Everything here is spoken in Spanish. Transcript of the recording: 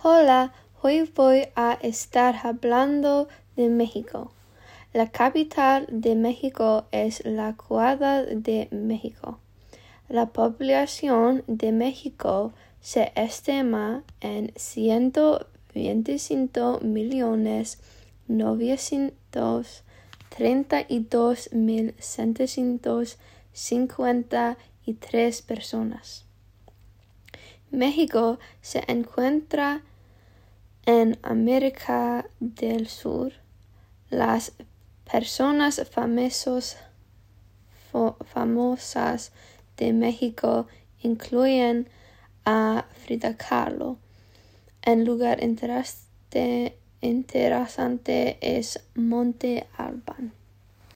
Hola, hoy voy a estar hablando de México. La capital de México es la Ciudad de México. La población de México se estima en ciento veinticinco millones novecientos treinta y dos mil setecientos cincuenta y tres personas. México se encuentra en América del Sur. Las personas famosos, famosas de México incluyen a Frida Kahlo. Un lugar interesante es Monte Alban.